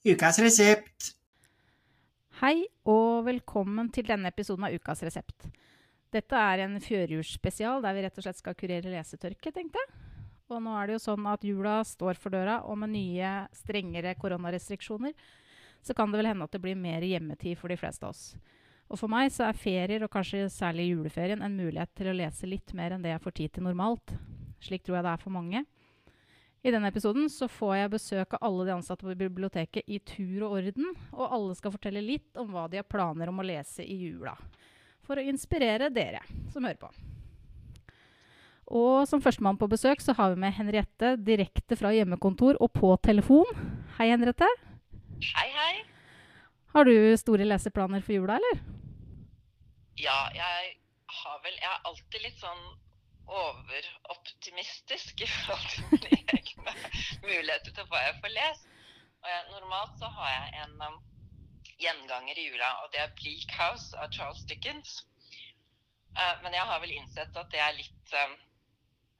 Ukas resept. Hei og velkommen til denne episoden av Ukas resept. Dette er en fjørjulsspesial der vi rett og slett skal kurere lesetørke, tenkte jeg. Og nå er det jo sånn at jula står for døra, og med nye, strengere koronarestriksjoner så kan det vel hende at det blir mer hjemmetid for de fleste av oss. Og for meg så er ferier, og kanskje særlig juleferien, en mulighet til å lese litt mer enn det jeg får tid til normalt. Slik tror jeg det er for mange. I denne episoden så får jeg besøk av alle de ansatte på biblioteket i tur og orden, og alle skal fortelle litt om hva de har planer om å lese i jula. For å inspirere dere som hører på. Og som førstemann på besøk så har vi med Henriette direkte fra hjemmekontor og på telefon. Hei, Henriette. Hei, hei. Har du store leseplaner for jula, eller? Ja, jeg har vel Jeg er alltid litt sånn overoptimistisk i forhold til mine egne muligheter til hva jeg får lest. Og jeg, normalt så har jeg en um, gjenganger i jula, og det er 'Bleak House' av Charles Dickens. Uh, men jeg har vel innsett at det er litt um,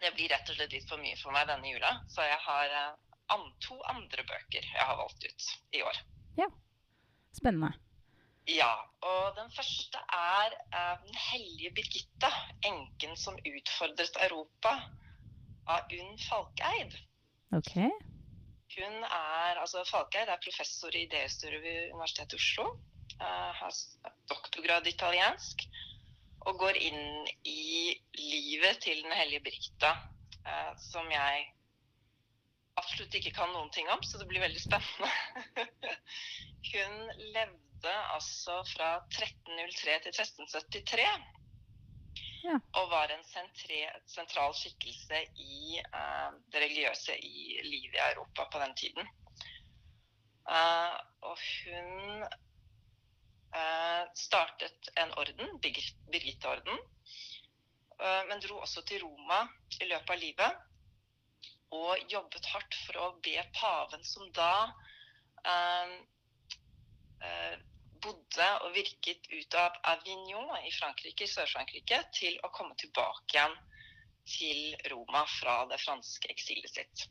Det blir rett og slett litt for mye for meg denne jula. Så jeg har uh, an, to andre bøker jeg har valgt ut i år. Ja. Spennende. Ja, og den første er eh, Den hellige Birgitte, enken som utfordret Europa, av Unn Falkeid. Ok. Hun er, altså Falkeid er professor i idéhistorie ved Universitetet i Oslo. eh, har doktorgrad i italiensk. Og går inn i livet til Den hellige Birgitte, eh, som jeg absolutt ikke kan noen ting om, så det blir veldig spennende. Hun levde altså fra 1303 til 1373. Ja. Og var en sentre, sentral skikkelse i uh, det religiøse i livet i Europa på den tiden. Uh, og hun uh, startet en orden, Birgitteorden, men dro også til Roma i løpet av livet. Og jobbet hardt for å be paven, som da bodde og virket ut av Avignon i Frankrike, Sør-Frankrike, til å komme tilbake igjen til Roma fra det franske eksilet sitt.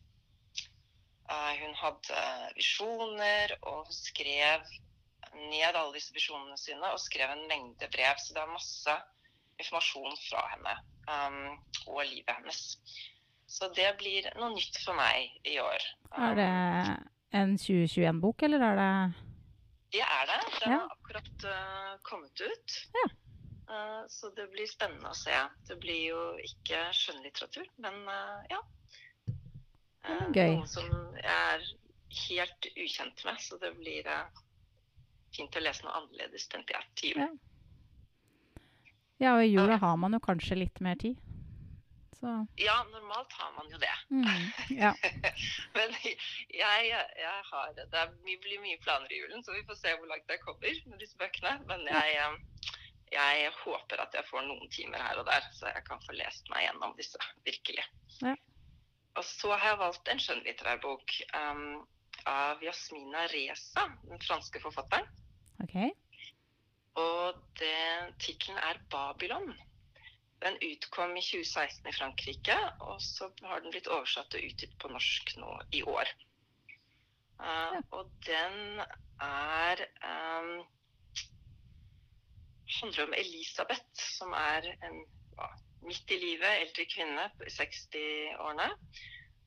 Eh, hun hadde visjoner og hun skrev ned alle disse visjonene sine og skrev en mengde brev. Så det er masse informasjon fra henne um, og livet hennes. Så det blir noe nytt for meg i år. Er det en 2021-bok, eller er det Det er det. Den har akkurat uh, kommet ut. Ja. Uh, så det blir spennende å se. Det blir jo ikke skjønnlitteratur, men uh, ja. Gøy. Noe som jeg er helt ukjent med, så det blir fint å lese noe annerledes, tenkte jeg, til jul. Ja. Ja, og i jula har man jo kanskje litt mer tid. Så Ja, normalt har man jo det. mm, Ja. Men jeg, jeg har Det blir mye planer i julen, så vi får se hvor langt jeg kommer med disse bøkene. Men jeg, eh, jeg håper at jeg får noen timer her og der, så jeg kan få lest meg gjennom disse. Virkelig. Ja. Og så har jeg valgt en skjønnlitterær bok um, av Jasmina Reza, den franske forfatteren. OK. Og tittelen er 'Babylon'. Den utkom i 2016 i Frankrike, og så har den blitt oversatt og utgitt på norsk nå i år. Uh. Og den er um, handler om Elisabeth, som er en ja, midt i livet eldre kvinne i 60-årene,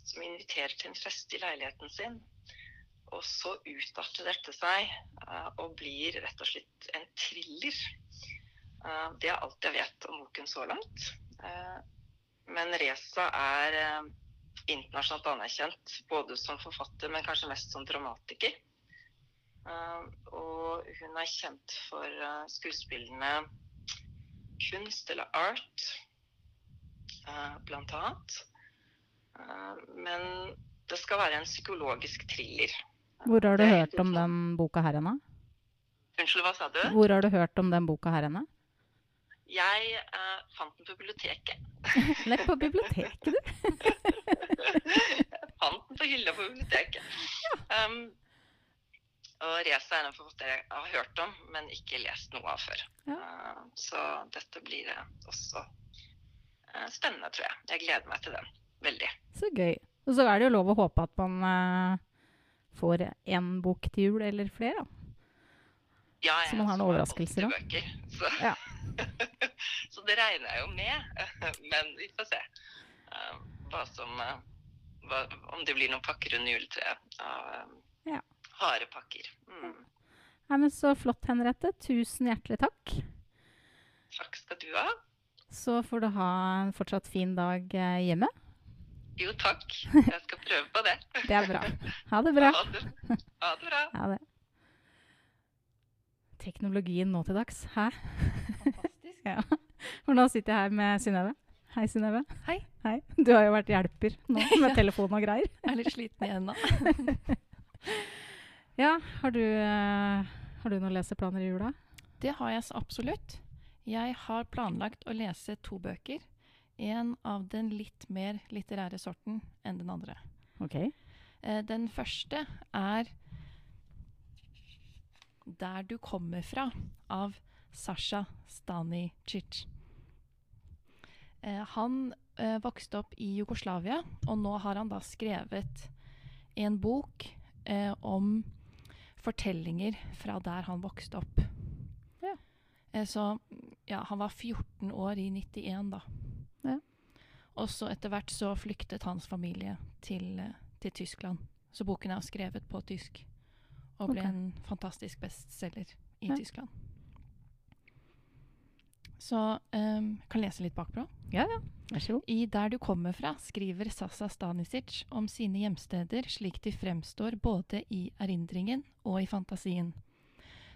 som inviterer til en fest i leiligheten sin. Og så utarter dette seg uh, og blir rett og slett en thriller. Eh, det er alt jeg vet om boken så langt. Eh, men Reza er eh, internasjonalt anerkjent, både som forfatter, men kanskje mest som dramatiker. Og hun er kjent for skuespillene kunst eller art, blant annet. Men det skal være en psykologisk thriller. Hvor har du hørt om den boka her henne? Unnskyld, hva sa du? Hvor har du hørt om den boka her henne? Jeg eh, fant den på biblioteket. Nei, på biblioteket, du. jeg fant den på hylla på biblioteket. Um, og Reza er en forfatter jeg har hørt om, men ikke lest noe av før. Ja. Uh, så dette blir eh, også uh, spennende, tror jeg. Jeg gleder meg til den veldig. Så gøy. Og så er det jo lov å håpe at man uh, får én bok til jul eller flere. da. Ja, Så jeg man har noen overraskelser 80 da. bøker, Så. Ja. så det regner jeg jo med. Men vi får se eh, hva som eh, hva, Om det blir noen pakker under juletreet av eh, Ja. harde pakker. Mm. Ja, men Så flott, Henriette. Tusen hjertelig takk. Takk skal du ha. Så får du ha en fortsatt fin dag hjemme. Jo, takk. Jeg skal prøve på det. Det er bra. Ha det bra. Ha det, ha det bra. Ha det. Teknologien nå til dags. Hæ? Ja. For nå sitter jeg her med Synnøve. Hei, Synnøve. Hei. Hei. Du har jo vært hjelper nå med telefon og greier. Jeg er litt sliten igjen nå. Ja, har du, eh, har du noen leseplaner i jula? Det har jeg så absolutt. Jeg har planlagt å lese to bøker. En av den litt mer litterære sorten enn den andre. Ok. Eh, Den første er 'Der du kommer fra' av Sasha Stanicic. Eh, Han eh, vokste opp i Jugoslavia, og nå har han da skrevet en bok eh, om fortellinger fra der han vokste opp. Ja. Eh, så ja, han var 14 år i 91 da. Ja. Og så etter hvert så flyktet hans familie til, til Tyskland. Så boken er skrevet på tysk. Og ble okay. en fantastisk bestselger i Ja. Tyskland. Så um, kan lese litt bakpå. Ja, ja. Vær så god. I Der du kommer fra skriver Sasa Stanisic om sine hjemsteder slik de fremstår både i erindringen og i fantasien.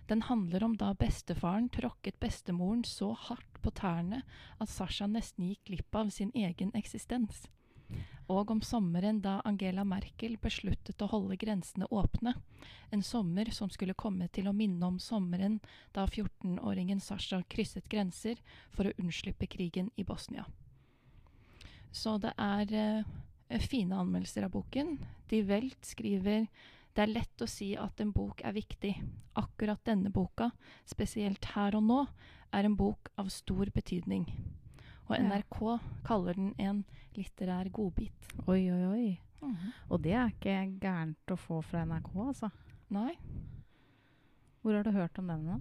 Den handler om da bestefaren tråkket bestemoren så hardt på tærne at Sasha nesten gikk glipp av sin egen eksistens. Og om sommeren da Angela Merkel besluttet å holde grensene åpne. En sommer som skulle komme til å minne om sommeren da 14-åringen Sasha krysset grenser for å unnslippe krigen i Bosnia. Så det er eh, fine anmeldelser av boken. De Welt skriver det er lett å si at en bok er viktig. Akkurat denne boka, spesielt her og nå, er en bok av stor betydning. Og Ja. NRK kaller den en litterær godbit. Oi, oi, oi. Og det er ikke gærent å få fra NRK, altså. Nei, Hvor har du hørt om den? da?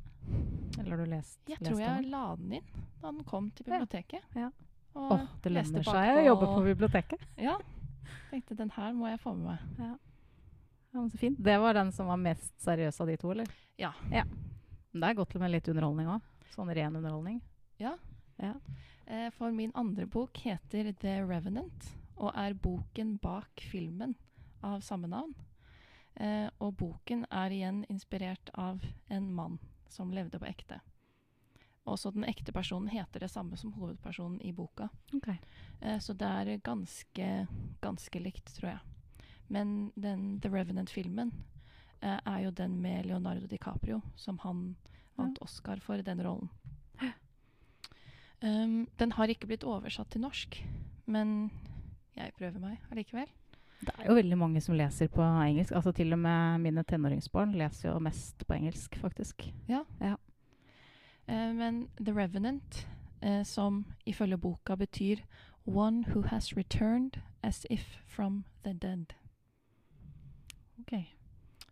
Eller har du lest, jeg lest tror jeg den? la den inn da den kom til biblioteket. Ja. Åh, det lønner seg å jobbe på biblioteket. Ja. Tenkte den her må jeg få med meg. Ja, men så fint. Det var den som var mest seriøs av de to, eller? Ja. Men det er godt med litt underholdning òg. Sånn ren underholdning. Ja. Ja. Eh, For min andre bok heter The Revenant, og er boken bak filmen av samme navn. Eh, og boken er igjen inspirert av en mann som levde på ekte. Også den ekte personen heter det samme som hovedpersonen i boka. Ok. Eh, så det er ganske, ganske likt, tror jeg. Men den The Revenant-filmen er jo den med Leonardo DiCaprio, som han vant Oscar for den rollen. Um, den har ikke blitt oversatt til norsk, men jeg prøver meg allikevel. Det er jo veldig mange som leser på engelsk. Altså Til og med mine tenåringsbarn leser jo mest på engelsk, faktisk. Eh, men The Revenant, uh, som ifølge boka betyr One who has returned as if from the dead. Ok.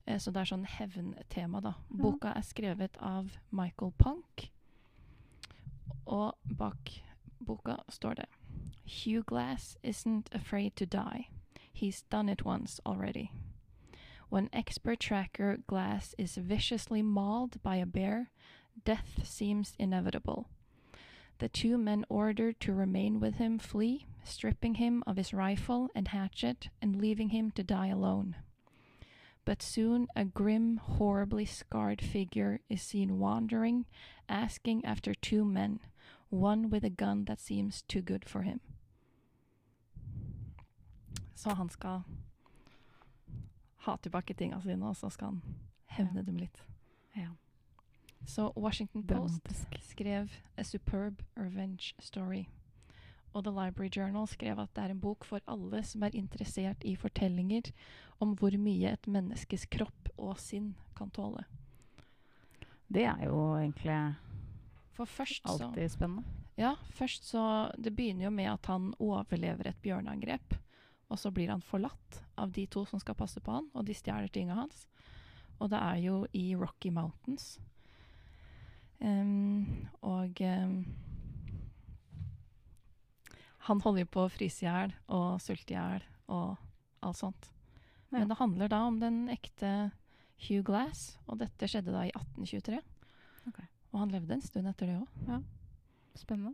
Uh, så det er sånn hevntema, da. Ja. Boka er skrevet av Michael Punk. Og bak boka står det Hugh Glass isn't afraid to die. He's done it once already. When expert tracker Glass is viciously mauled by a bear, death seems inevitable. The two men ordered to remain with him flee, stripping him of his rifle and hatchet and leaving him to die alone. But soon a grim, horribly scarred figure is seen wandering, asking after two men, one with a gun that seems too good for him. Så han skal ha tilbake tinga sine, og så skal han hevne dem litt. Ja. Så Washington Post skrev A Superb Revenge Story. Og The Library Journal skrev at det er en bok for alle som er interessert i fortellinger om hvor mye et menneskes kropp og sinn kan tåle. Det er jo egentlig For først så alltid spennende. Ja, først så Det begynner jo med at han overlever et bjørneangrep. og så blir han forlatt av de to som skal passe på han, og de stjeler tinga hans. Og det er jo i Rocky Mountains. Um, og em, han holder jo på å fryse i hjel og sulte i hjel og alt sånt. Ja. Men det handler da om den ekte Hugh Glass, og dette skjedde da i 1823. Okay. Og han levde en stund etter det òg. Spennende.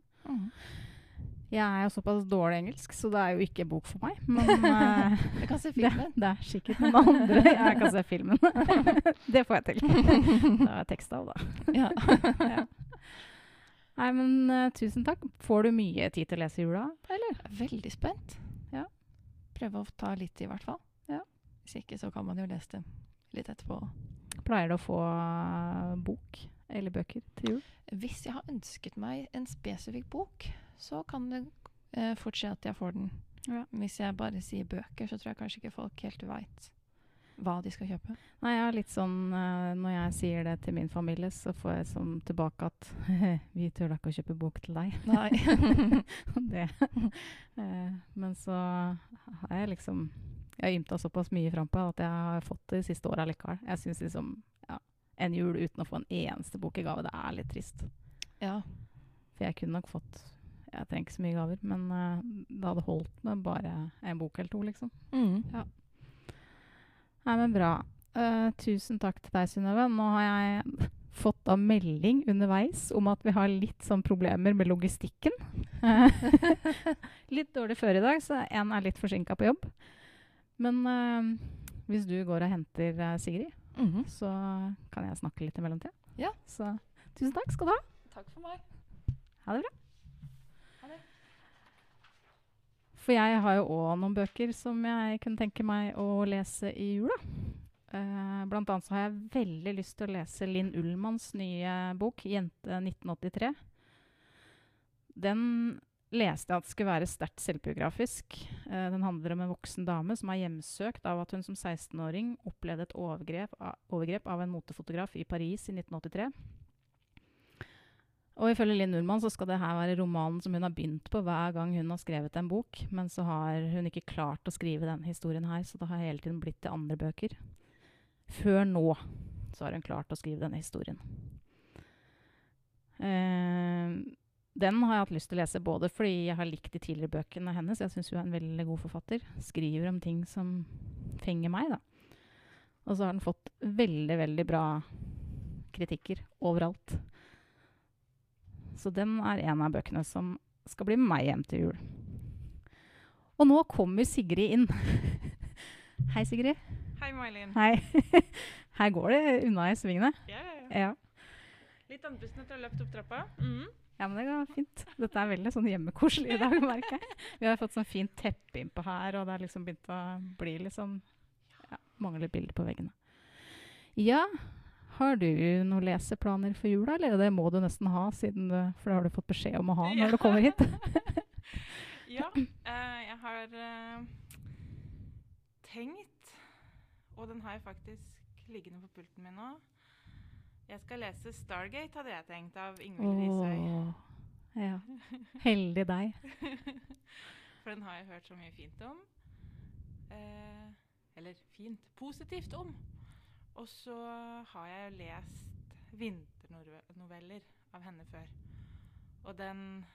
Jeg er jo såpass dårlig engelsk, så det er jo ikke bok for meg. Men uh, Du kan se filmen. det er sikkert noen andre jeg kan se filmen. det får jeg til. Da jeg teksta av, da. Ja. Ja. Nei, men uh, tusen takk. Får du mye tid til å lese i jula, eller? Veldig spent. Ja. Prøve å ta litt, i hvert fall. Ja. Hvis ikke, så kan man jo lese det litt etterpå. Pleier du å få eh, bok eller bøker til jul? Hvis jeg har ønsket meg en spesifikk bok, så kan det uh, fort skje at jeg får den. Ja. Hvis jeg bare sier bøker, så tror jeg kanskje ikke folk helt veit hva de skal kjøpe. Nei, jeg er litt sånn uh, Når jeg sier det til min familie, så får jeg som tilbake at Vi tør da ikke å kjøpe bok til deg. Nei. det. Uh, men så har jeg liksom Jeg har ymta såpass mye frampå at jeg har fått det de siste åra likevel. Jeg syns liksom ja, en jul uten å få en eneste bok i gave, det er litt trist. ja. For jeg kunne nok fått Jeg trenger ikke så mye gaver, men uh, det hadde holdt med bare en bok eller to, liksom. Mm. Nei, men bra. Uh, tusen takk til deg, Synnøve. Nå har jeg fått da melding underveis om at vi har litt sånn problemer med logistikken. litt dårlig før i dag, så en er litt forsinka på jobb. Men uh, hvis du går og henter uh, Sigrid, Mhm. så kan jeg snakke litt i mellomtida. Ja. Så tusen takk skal du ha. Takk for meg. Ha det bra. Ha det. For jeg har jo òg noen bøker som jeg kunne tenke meg å lese i jula. Uh, blant annet så har jeg veldig lyst til å lese Linn Ullmanns nye bok, 'Jente 1983'. Den leste jeg at skulle være sterkt selvbiografisk. Uh, den handler om en voksen dame som er hjemsøkt av at hun som 16-åring opplevde et overgrep overgrep av en motefotograf i Paris i 1983. Og ifølge Linn Ullmann så skal det her være romanen som hun har begynt på hver gang hun har skrevet en bok, men så har hun ikke klart å skrive denne historien her, så det har hele tiden blitt til andre bøker. Før nå så har hun klart å skrive denne historien. Eh, den har jeg hatt lyst til å lese både fordi jeg har likt de tidligere bøkene hennes, jeg syns hun er en veldig god forfatter, skriver om ting som fenger meg, da. Og så har den fått veldig, veldig bra kritikker overalt. Så den er en av bøkene som skal bli med meg hjem til jul. Og nå kommer Sigrid inn. Hei, Sigrid. Hei, May-Linn. Hei. Her går det unna i svingene. Ja, ja, ja. Ja. Litt andpusten etter å ha løpt opp trappa. Mm. ja, men det går fint. Dette er veldig sånn hjemmekoselig i dag, merker jeg. Vi har fått sånn fint teppe innpå her, og det har liksom begynt å bli litt sånn ja, Mangler bilder på veggene. Ja, har du noen leseplaner for jula, eller? Det må du nesten ha, siden du, for det har du fått beskjed om å ha når Ja. du kommer hit. Ja, uh, jeg har uh, tenkt, og den har jeg faktisk liggende på pulten min nå. Jeg skal lese 'Stargate', hadde jeg tenkt, av Ingvild Risøy. Ja. Heldig deg. For den har jeg hørt så mye fint om. Uh, eller fint positivt om. Og så har jeg jo lest vinternoveller av henne før. Og den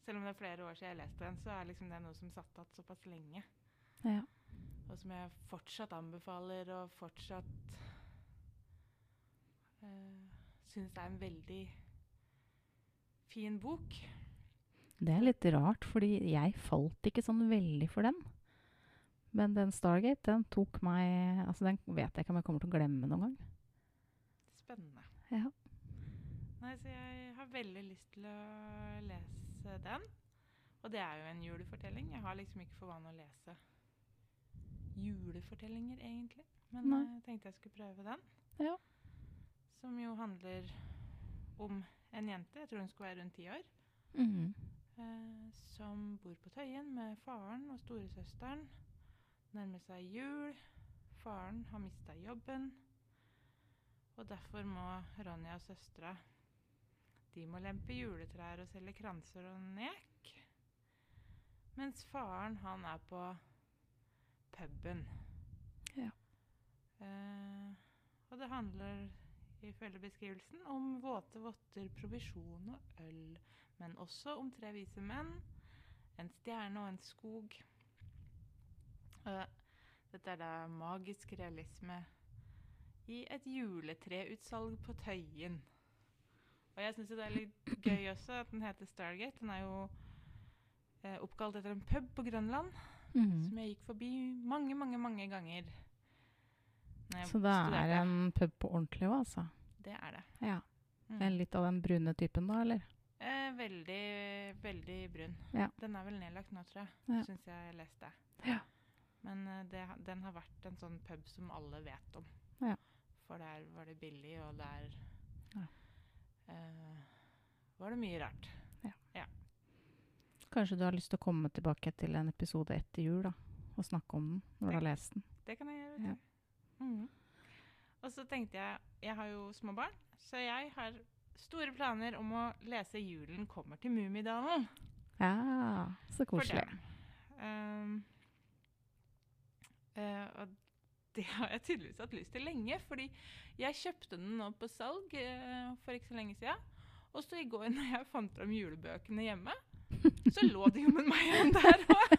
Selv om det er flere år siden jeg leste den, så er liksom det noe som satt igjen såpass lenge. Ja. Og som jeg fortsatt anbefaler, og fortsatt uh, syns er en veldig fin bok. Det er litt rart, fordi jeg falt ikke sånn veldig for den. Men den Stargate, den tok meg Altså, den vet jeg ikke om jeg kommer til å glemme noen gang. Spennende. Ja. Nei, så jeg har veldig lyst til å lese den. Og det er jo en julefortelling. Jeg har liksom ikke for vane å lese julefortellinger, egentlig. Men Nei. eh, jeg tenkte jeg skulle prøve den. Ja. Som jo handler om en jente, jeg tror hun skulle være rundt ti år, Mhm. eh, som bor på Tøyen med faren og storesøsteren. Nærmer seg jul. Faren har mista jobben. Og derfor må Ronja og søstera De må lempe juletrær og selge kranser og nek. Mens faren, han er på puben. Ja. Eh, og det handler ifølge beskrivelsen om våte votter, provisjon og øl. Men også om tre vise menn, en stjerne og en skog. Dette er da magisk realisme i et juletreutsalg på Tøyen. Og jeg syns det er litt gøy også at den heter Stargate. Den er jo eh, oppkalt etter en pub på Grønland Mhm. som jeg gikk forbi mange, mange, mange ganger. Så det er en pub på ordentlig òg, altså? Det er det. Ja. Mm. Litt av den brune typen da, eller? Eh, veldig, veldig brun. Ja. Den er vel nedlagt nå, tror jeg. Ja. Syns jeg leste. Ja. Men eh, det, den har vært en sånn pub som alle vet om. Ja. For der var det billig, og der Ja. uh, var det mye rart. Kanskje du har lyst til å komme tilbake til en episode etter jul da, og snakke om den når du har lest den. Det kan jeg gjøre. Ja. Mhm. Og så tenkte jeg Jeg har jo små barn, så jeg har store planer om å lese 'Julen kommer til Mummidalen' Ja, så for koselig. dem. Ehm, eh, og det har jeg tydeligvis hatt lyst til lenge, fordi jeg kjøpte den nå på salg eh, for ikke så lenge siden. Og så i går når jeg fant fram julebøkene hjemme, så lå det jo med meg igjen der òg.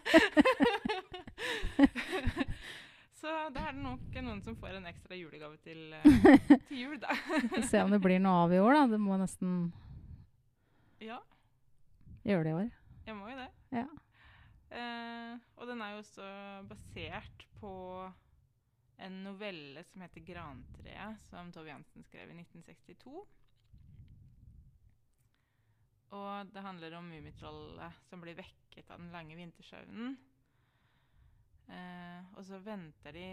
så da er det nok noen som får en ekstra julegave til, eh, til jul, da. Få se om det blir noe av i år, da. Det må nesten ja, gjøre det i år. jeg må jo det. Ja. Eh, og den er jo også basert på en novelle som heter 'Grantreet', som Tove Jansen skrev i 1962. Og det handler om Mummitrollet som blir vekket av den lange vintersøvnen. Eh, og så venter de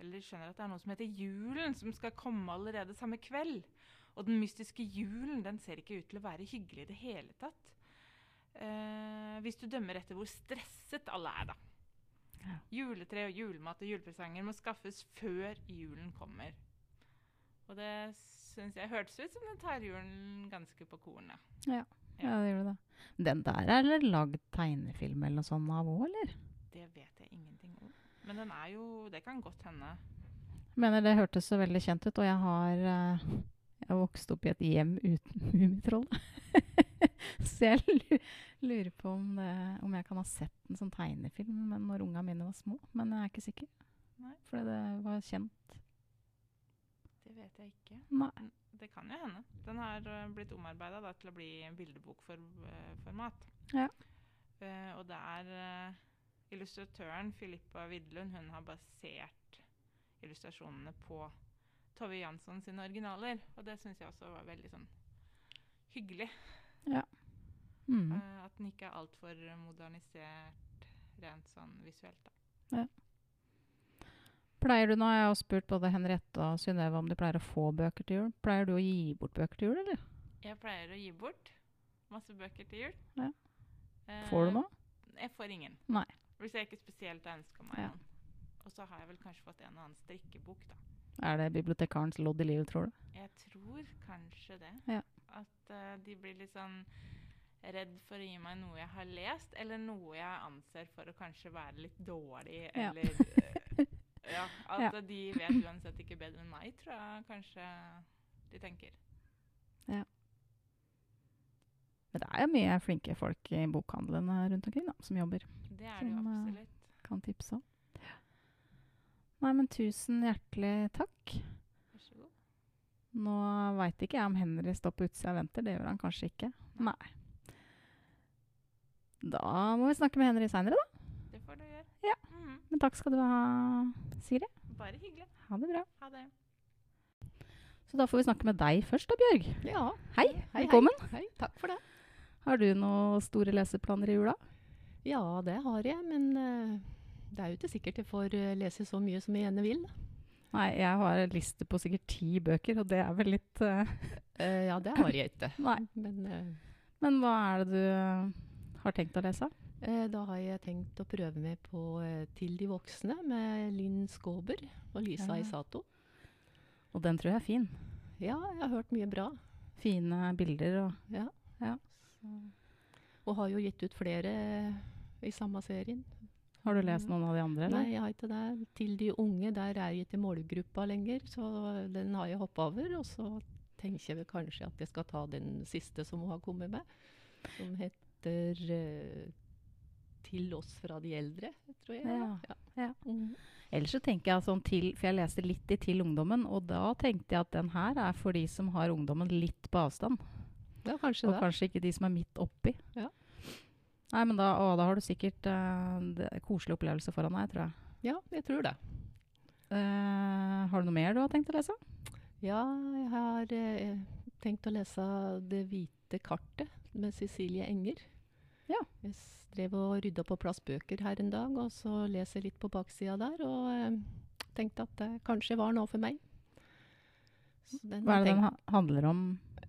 Eller de skjønner at det er noe som heter julen, som skal komme allerede samme kveld. Og den mystiske julen den ser ikke ut til å være hyggelig i det hele tatt. Eh, hvis du dømmer etter hvor stresset alle er, da. Ja. Juletre og julemat og julepresanger må skaffes før julen kommer. Og det syns jeg hørtes ut som den tar julen ganske på kornet. Ja, det gjør det. Den der er det lagd tegnefilm eller noe sånt av òg, eller? Det vet jeg ingenting om. Men den er jo Det kan godt hende. Mener det hørtes så veldig kjent ut, og jeg har eh, Jeg har vokst opp i et hjem uten Mummitroll. så jeg lurer på om, det, om jeg kan ha sett en sånn tegnefilm men når unga mine var små. Men jeg er ikke sikker. Nei. For det var kjent. Det vet jeg ikke. Nei. Det kan jo hende. Den har eh, blitt omarbeida til å bli bildebokformat. Ja. Uh, og det er uh, illustratøren Filippa Widlund hun har basert illustrasjonene på Tove Jansson sine originaler. Og det syns jeg også var veldig sånn hyggelig. Mm. Uh, at den ikke er altfor modernisert rent sånn visuelt. da. Pleier du nå, Jeg har spurt både Henriette og Synnøve om de pleier å få bøker til jul. Pleier du å gi bort bøker til jul, eller? Jeg pleier å gi bort masse bøker til jul. Ja. Eh, Får du noe? Jeg får ingen. Nei. Hvis jeg ikke spesielt har ønska meg Ja. noen. Og så har jeg vel kanskje fått en og annen strikkebok, da. Er det bibliotekarens lodd i livet, tror du? Jeg tror kanskje det. Ja. At uh, de blir litt sånn redd for å gi meg noe jeg har lest, eller noe jeg anser for å kanskje være litt dårlig, eller eh, Ja. At Ja. de vet uansett ikke bedre enn meg, tror jeg kanskje de tenker. Men det er jo mye flinke folk i bokhandlene rundt omkring da, som jobber. Det er det jo Som, eh, absolutt. Kan tipse om. Nei, men tusen hjertelig takk. Vær så god. Nå veit ikke jeg om Henry står på utsida og venter. Det gjør han kanskje ikke. Nei. Da må vi snakke med Henry seinere, da. Det får du gjøre. Ja. Mhm. Men takk skal du ha, Siri. Bare hyggelig. Ha det bra. Ha det. Så da får vi snakke med deg først da, Bjørg. Ja. Hei, hei, velkommen. Hei, takk for det. Har du noen store leseplaner i jula? Ja, det har jeg, men uh, det er jo ikke sikkert jeg får eh, lese så mye som jeg gjerne vil. Nei, jeg har en liste på sikkert ti bøker, og det er vel litt uh, uh, ja, det har jeg ikke. Nei. Men Men hva er det du har tenkt å lese? eh, da har jeg tenkt å prøve meg på eh, 'Til de voksne' med Linn Skåber og Lisa Ja. Isato. Og den tror jeg er fin. Ja, jeg har hørt mye bra. Fine bilder og Ja. Ja. Og har jo gitt ut flere i samme serien. Har du lest noen av de andre? Nei, jeg har ikke det. Til de unge, der er jeg ikke målgruppa lenger, så den har jeg hoppa over. Og så tenker jeg vel kanskje at jeg skal ta den siste som hun har kommet med, som heter eh, 'Til oss fra de eldre', tror jeg. Ja, ja. Mm. Ellers så tenker jeg sånn til For jeg leste litt i Til ungdommen, og da tenkte jeg at den her er for de som har ungdommen litt på avstand. ja kanskje Og det. kanskje ikke de som er midt oppi. Ja. Nei, men da, å, da har du sikkert uh, en koselig opplevelse foran deg, tror jeg. Ja, jeg tror det. Uh, har du noe mer du har tenkt å lese? Ja, jeg har uh, tenkt å lese 'Det hvite kartet' med Cecilie Enger. Ja. Jeg strev drev og rydda på plass bøker her en dag, og så leser litt på baksida der, og eh, tenkte at det kanskje var noe for meg. Så den Hva er det den ha handler om?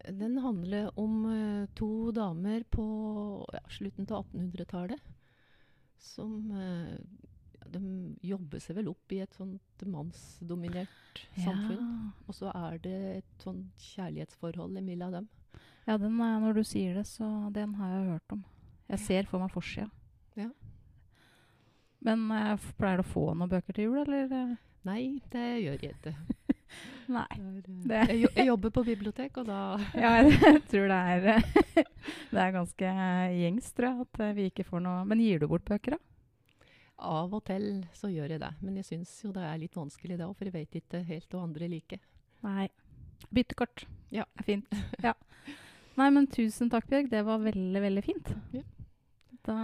den handler om eh, to damer på ja, slutten av 1800-tallet som eh, De jobber seg vel opp i et sånt mannsdominert samfunn. Og så er det et sånt kjærlighetsforhold mellom dem. Ja, den, er- når du sier det, så den har jeg hørt om. Jeg ser for meg forsida. Ja. Men jeg pleier du å få noen bøker til jul, eller? eh? Nei, det gjør jeg ikke. Nei. Det eh, jeg, jeg jobber på bibliotek, og da Ja, jeg tror det er eh, Det er ganske gjengs, tror jeg, at eh, vi ikke får noe Men gir du bort bøker, da? Av og til så gjør jeg det. Men jeg syns jo det er litt vanskelig da, for jeg vet ikke helt hva andre liker. Nei. Byttekort. Ja. Er fint. Ja. Nei, men tusen takk, Bjørg. Det var veldig, veldig fint. Ja. Da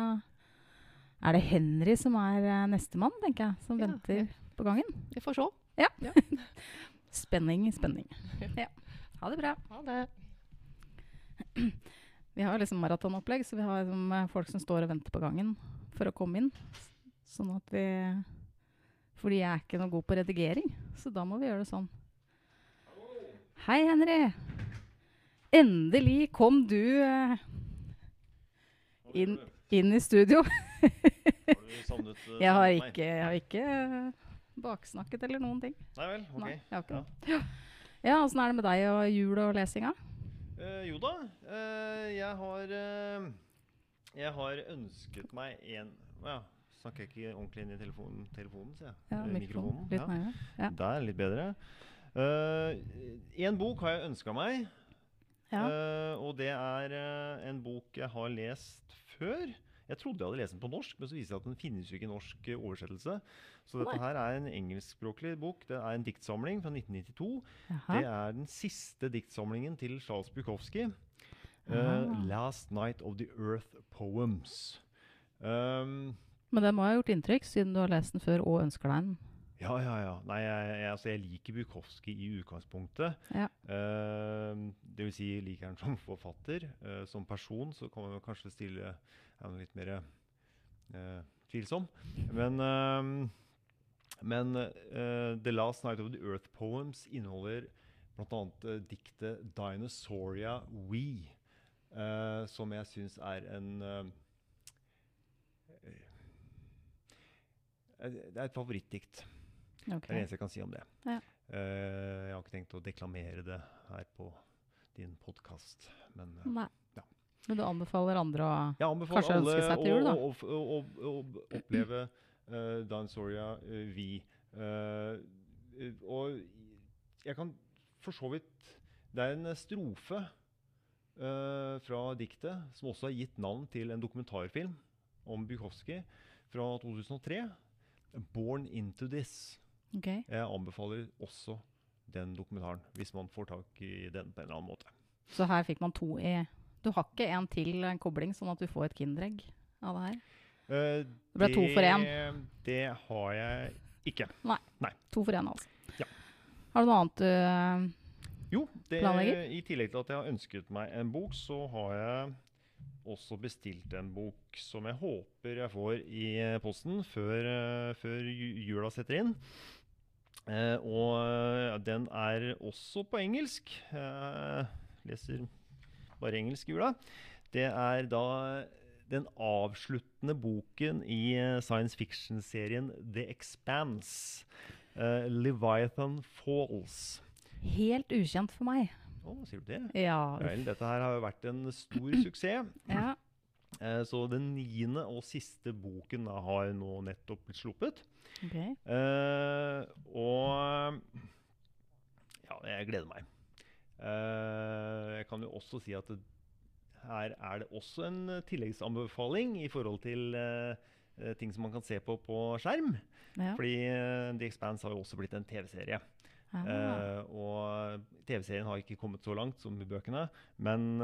er det Henry som er eh, nestemann, tenker jeg, som Ja, venter ja. på gangen. Vi får se. Ja. Spenning, spenning. Ja. Ha det bra. Ha det. Vi har liksom maratonopplegg, så vi har liksom eh, folk som står og venter på gangen for å komme inn. Sånn at vi Fordi jeg er ikke noe god på redigering, så da må vi gjøre det sånn. Hei, Henry. Endelig kom du eh, inn, inn i studio. Har du savnet eh, Jeg har ikke, jeg har ikke eh, baksnakket eller noen ting. Nei vel, ok. Nei, jeg har ikke noe. Ja, Åssen er det med deg og jul og lesinga? Uh, jo da, uh, jeg har Jeg har ønsket meg en ja, snakker jeg ikke ordentlig inn i telefonen, telefonen sier jeg. Ja, mikrofonen. Litt ja. nærmere. Ja. Der, litt bedre. Eh, en bok har jeg ønska meg, Ja. Uh, og det er uh, en bok jeg har lest før. Jeg trodde jeg hadde lest den på norsk, men så viser det seg at den finnes jo ikke i norsk eh, oversettelse. Så dette her er en engelskspråklig bok. Det er en diktsamling fra 1992. Jaha. Det er den siste diktsamlingen til Charles Bukowski. Uh. 'Last Night of the Earth Poems'. Um, Men den må ha gjort inntrykk, siden du har lest den før og ønsker deg den. Ja, ja, ja. Nei, jeg, jeg, altså, jeg liker Bukowski i utgangspunktet. Ja. Uh, det vil si, liker han som forfatter. Uh, som person så kan man kanskje stille han litt mer uh, tvilsom. Men, um, men uh, 'The Last Night of the Earth Poems' inneholder bl.a. Uh, diktet 'Dinosauria We', som jeg syns er en Det er et favorittdikt. Ok. Det er det eneste jeg kan si om det. Ja. Uh, jeg har ikke tenkt å deklamere det her på din podkast, men uh. Ja. Men du anbefaler andre å Kanskje alle ønske seg til jul, da. å, å, å, oppleve uh, Dansoria uh, Vi. Og jeg kan for så vidt Det er en strofe fra diktet som også har gitt navn til en dokumentarfilm om Bykowski fra 2003. 'Born Into This'. Ok. Jeg anbefaler også den dokumentaren, hvis man får tak i den på en eller annen måte. Så her fikk man to i Du har ikke en til en kobling, sånn at du får et Kinderegg av det her? Uh, Det ble to for én. Det har jeg ikke. Nei, To for én, altså. Ja. Har du noe annet du eh, Jo, det, Planlegger? i tillegg til at jeg har ønsket meg en bok, så har jeg også bestilt en bok som jeg håper jeg får i posten før, eh, før jula setter inn. Eh, og den er også på engelsk. Eh, leser bare engelsk i jula. Det er da den avsluttende boken i eh, science fiction-serien The Expanse. eh, Leviathan Falls. Helt ukjent for meg. Å, sier du det? Ja. Vel, dette her har jo vært en stor suksess. ja. Eh, så den niende og siste boken da, har nå nettopp blitt sluppet. Okay. Eh, og ja, jeg gleder meg. Eh, jeg kan jo også si at det, her er det også en tilleggsanbefaling i forhold til eh, ting som man kan se på på skjerm. Ja. Fordi eh, The Expanse har jo også blitt en TV-serie. Eh, og TV-serien har ikke kommet så langt som i bøkene. Men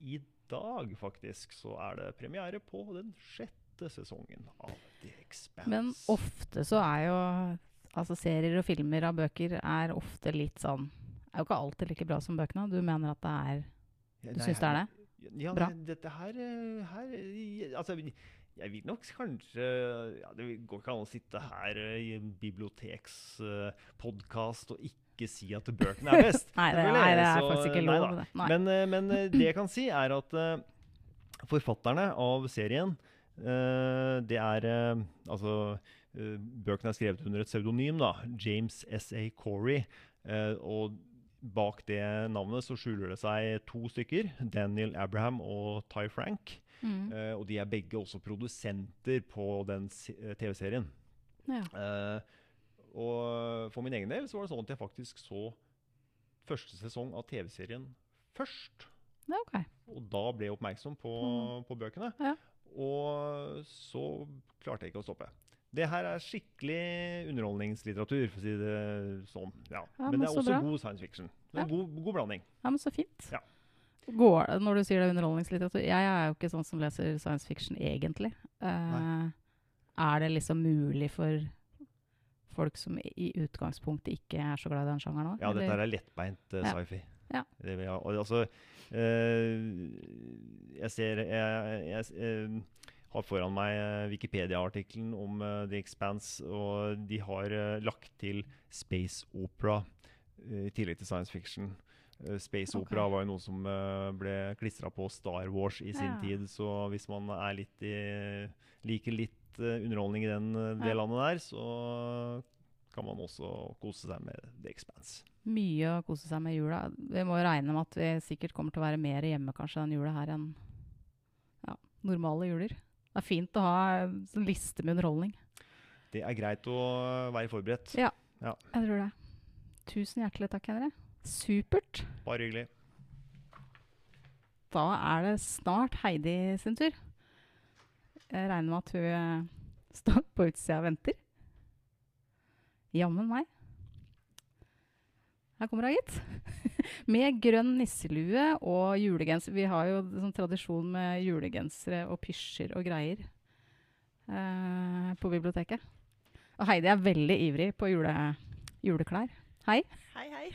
i dag faktisk så er det premiere på den sjette sesongen av The Expanse. Men ofte så er jo altså serier og filmer av bøker er ofte litt sånn Er jo ikke alltid like bra som bøkene. Du mener at det er Du ja, syns det er det? Ja, Bra. det- dette her, her Altså, jeg vil nok kanskje ja, Det går ikke an å sitte her i en bibliotekspodkast og ikke si at bøkene er best. Nei, det, nei, det er faktisk ikke lov. Nei. Nei. Men, eh, men eh, det jeg kan si, er at uh, forfatterne av serien uh, Det er uh, Altså Bøkene er skrevet under et pseudonym, da. James S.A. Corey. og bak det navnet så skjuler det seg to stykker. Daniel Abraham og Ty Frank. Mm. Og de er begge også produsenter på den TV-serien. Ja. Og for min egen del så var det sånn at jeg faktisk så første sesong av TV-serien først. Okay. ok. Og da ble jeg oppmerksom på, Mm. på bøkene. Ja. Og så klarte jeg ikke å stoppe. Det her er skikkelig underholdningslitteratur, for å si det sånn. Ja. Ja, men, men det er også bra. god science fiction. Det er en god, god blanding. Ja, men så fint. Ja. Går det, når du sier det er underholdningslitteratur Jeg er jo ikke sånn som leser science fiction egentlig. Uh, er det liksom mulig for folk som i- utgangspunktet ikke er så glad i den sjangeren òg? Ja, dette er lettbeint uh, sci-fi. Ja. Det ja. og, altså, eh, jeg ser Jeg, jeg eh, har foran meg Wikipedia-artikkelen om uh, The Expanse, og de har uh, lagt til space opera uh, i tillegg til science fiction. Eh, space okay. opera var jo noe som eh, ble klistra på Star Wars i sin Ja. tid, så hvis man er litt i, liker litt eh, underholdning i den, det Ja. landet der, så kan man også kose seg med The Expanse. Mye å kose seg med i jula. Vi må regne med at vi sikkert kommer til å være mer hjemme kanskje den jula her enn ja, normale juler. Det er fint å ha en liste med underholdning. Det er greit å være forberedt. Ja. Jeg tror det. Tusen hjertelig takk, Henry. Supert. Bare hyggelig. Da er det snart Heidi sin tur. Jeg regner med at hun eh, står på utsida og venter. Jammen meg. Her kommer hun, gitt. med grønn nisselue og julegenser. Vi har jo sånn tradisjon med julegensere og pysjer og greier eh, på biblioteket. Og Heidi er veldig ivrig på jule, juleklær. Hei. Hei, hei.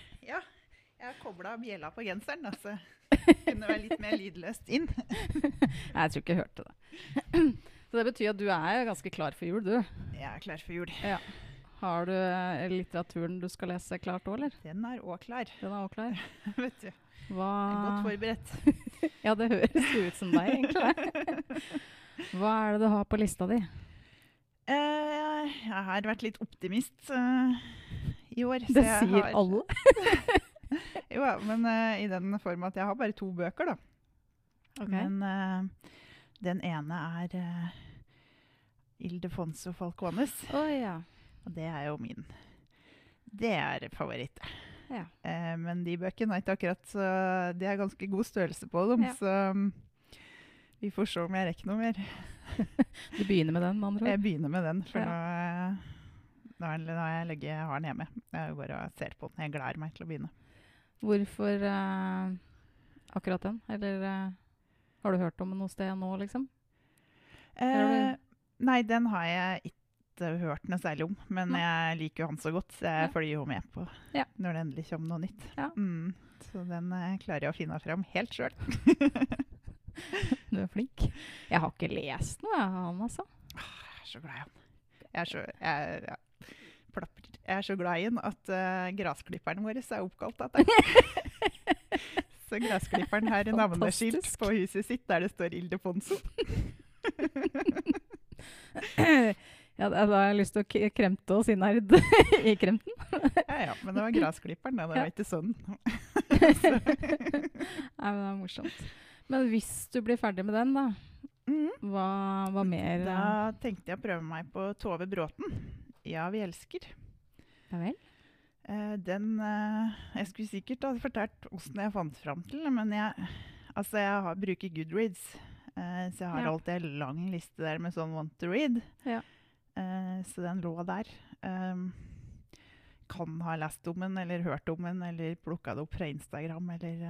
Ja, jeg har kobla bjella på genseren, altså. så kunne være litt mer lydløst inn. Jeg tror ikke jeg hørte det. Så det betyr at du er ganske klar for jul, du. Jeg er klar for jul. Har du eh, litteraturen du skal lese klart òg, eller? Den er òg klar, Den er også klar. vet du. Hva Jeg er godt forberedt. Ja, det høres ut som deg, egentlig. Hva er det du har på lista di? Uh, jeg har vært litt optimist uh, i år. så Det jeg sier har- alle. Jo, ja, men uh, i den form at jeg har bare to bøker, da. Men uh, den ene er uh, Ildefonso Falcones. Oh, ja. Og det er jo min. Det er favoritt. Ja. Eh, men de bøkene er ikke akkurat så Det er ganske god størrelse på dem, Ja. så um, vi får se om jeg rekker noe mer. Du begynner med den, med andre Jeg ord? begynner med den, for Ja. nå, nå, nå har jeg legget jeg har den hjemme. Jeg går og ser på den. Jeg gleder meg til å begynne. Hvorfor eh, akkurat den? Eller eh, har du hørt om den noe sted nå, liksom? Eh, nei, den har jeg ikke hørt noe særlig om, men Nei. jeg liker jo han så godt, så jeg Ja. følger jo med på Ja. når det endelig kommer noe nytt. Ja. Mm, så den eh, klarer jeg å finne fram helt sjøl. Du er flink. Jeg har ikke lest noe av han, altså. Jeg er så glad i han. Jeg er så, jeg, plapper. Jeg er så glad i den at uh, grasklipperen vår er oppkalt etter den. Så grasklipperen har navneskilt på huset sitt der det står Ildefonso. ja, da har jeg lyst til å kremte oss innerd i kremten. Ja, ja, men det var grasklipperen, da. Det var ikke sånn. Nei, men det er morsomt. Men hvis du blir ferdig med den, da, Mm. Hva, hva mer? Da tenkte jeg å prøve meg på Tove Bråten. Ja, vi elsker. Ja vel? Uh, den uh, Jeg skulle sikkert ha fortalt åssen jeg fant fram til det, men jeg, altså jeg har, bruker Goodreads. Uh, så jeg har Ja. alltid en lang liste der med sånn want to read. Ja. Så den lå der. Um, kan ha lest om den, eller hørt om den, eller plukka det opp fra Instagram, eller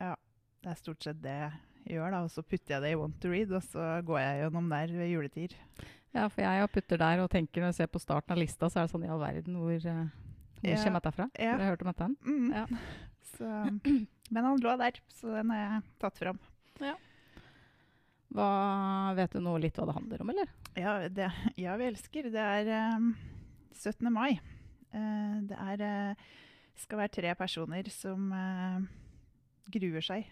Ja. Det er stort sett det jeg gjør, da. Og så putter jeg det i want to read, og så går jeg gjennom der ved juletider. Ja, for jeg putter der og tenker når jeg ser på starten av lista, så er det sånn i all verden hvor, eh, hvor Ja. kommer dette fra? Ja. Har du hørt om dette? Mm. Ja. Så, men han lå der, så den har jeg tatt fram. Hva, vet du noe litt hva det handler om, eller? Ja, det, ja vi elsker. Det er um, 17. mai. Uh, det er, uh, skal være tre personer som uh, gruer seg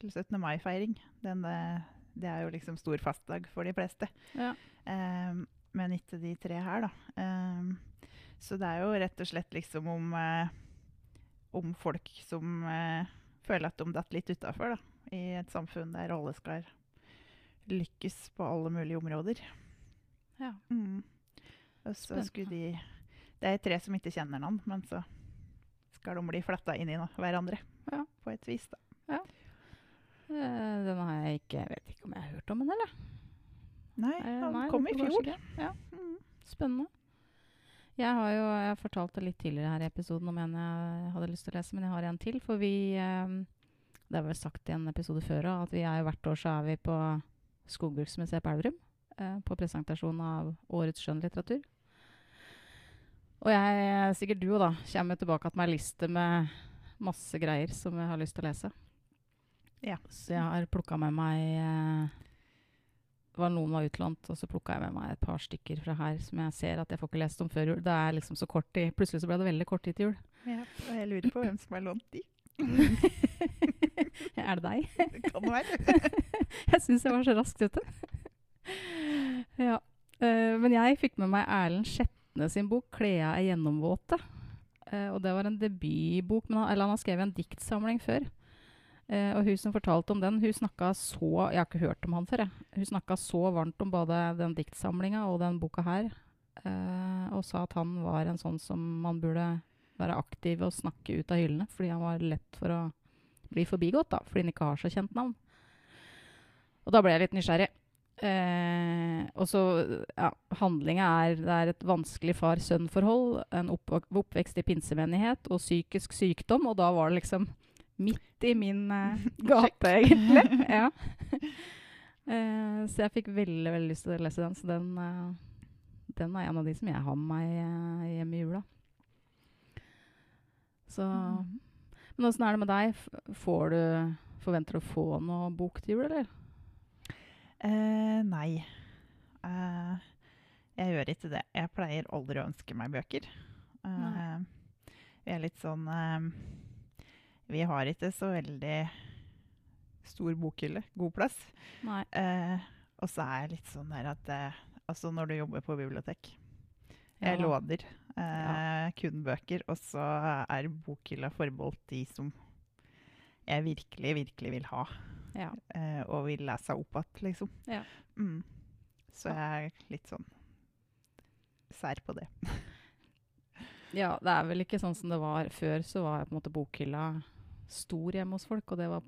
til 17. mai-feiring. Den, eh, det er jo liksom stor fastdag for de fleste. Ja. Um, men ikke de tre her, da. Um, så det er jo rett og slett liksom om, uh, om folk som uh, føler at de datt litt utafor, da. I et samfunn der alle skal lykkes på alle mulige områder. Ja. Mm. Og så skulle de Det er tre som ikke kjenner noen, men så skal de bli fletta inn i hverandre Ja. på et vis. da. Ja. den har jeg ikke Jeg vet ikke jeg har hørt om henne, eller? Nei, Eh, han nei, kom i fjor. Ja, Mm. spennende. Jeg har jo jeg det litt tidligere her i episoden om en jeg hadde lyst til å lese, men jeg har en til. For vi eh, Det er vel sagt i en episode før òg, at vi er jo hvert år så er vi på Skogbruksmuseet på Elverum. Eh, på presentasjon av årets skjønnlitteratur. Og jeg, sikkert du òg, da, kommer tilbake til meg liste med masse greier som jeg har lyst til å lese. Ja. Så jeg har plukka med meg eh, var noen var utlånt, og så plukka jeg med meg et par stykker fra her som jeg ser at jeg får ikke lest om før jul. Det er liksom så kort tid. Plutselig så ble det veldig kort tid til jul. Ja, og jeg lurer på hvem som har lånt de. er det deg? Det kan være. jeg syns jeg var så raskt ute. ja. Uh, men jeg fikk med meg Erlend Skjetne sin bok 'Klea er gjennomvåte'. Uh, og det var en debutbok, men han, eller han har skrevet en diktsamling før. Eh, og hun som fortalte om den, hun snakka så Jeg har ikke hørt om han før, jeg. Hun snakka så varmt om både den diktsamlinga og den boka her. eh, og sa at han var en sånn som man burde være aktiv og snakke ut av hyllene, fordi han var lett for å bli forbigått, da, fordi han ikke har så kjent navn. Og da ble jeg litt nysgjerrig. Eh, og så, ja, handlinga er Det er et vanskelig far-sønn-forhold, en oppvekst i pinsemenighet og psykisk sykdom, og da var det liksom midt i min uh, gate, egentlig. ja. uh, så jeg fikk veldig, veldig lyst til å lese den, så den, uh, den er en av de som jeg har med meg hjemme hjem i jula. Så Men åssen er det med deg? Får du Forventer du å få noe bok til jul, eller? Nei. Jeg gjør ikke det. Jeg pleier aldri å ønske meg bøker. Vi er litt sånn Vi har ikke så veldig stor bokhylle. God plass. Eh, og så er jeg litt sånn der at eh, Altså når du jobber på bibliotek Ja Jeg ja. låner eh, kun bøker, og så er bokhylla forbeholdt de som jeg virkelig, virkelig vil ha Ja. eh, og vil lese opp igjen, liksom. Ja. Mm. Så jeg er litt sånn sær på det. ja, det er vel ikke sånn som det var før, så var på en måte bokhylla stor hjemme hos folk, og det var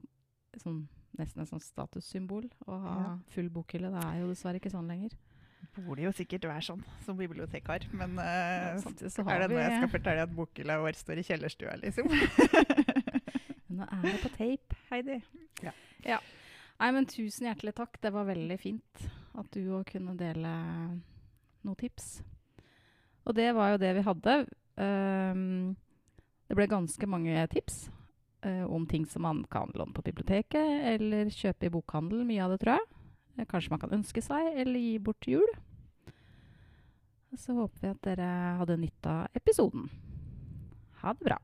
sånn, nesten et sånn statussymbol å ha Ja. full bokhylle. Det er jo dessverre ikke sånn lenger. Burde jo sikkert være sånn som bibliotekar, men eh, Samtidig så er det vi nå jeg skal fortelle at bokhylla vår står i kjellerstua, liksom? Nå er det på tape, Heidi. Ja. ja. Nei, men tusen hjertelig takk. Det var veldig fint at du òg kunne dele noen tips. Og det var jo det vi hadde. Um, det ble ganske mange tips eh, om ting som man kan låne på biblioteket eller kjøpe i bokhandel. Mye av det, tror jeg. Eh, Kanskje man kan ønske seg eller gi bort til jul. Så håper vi at dere hadde nytte av episoden. Ha det bra.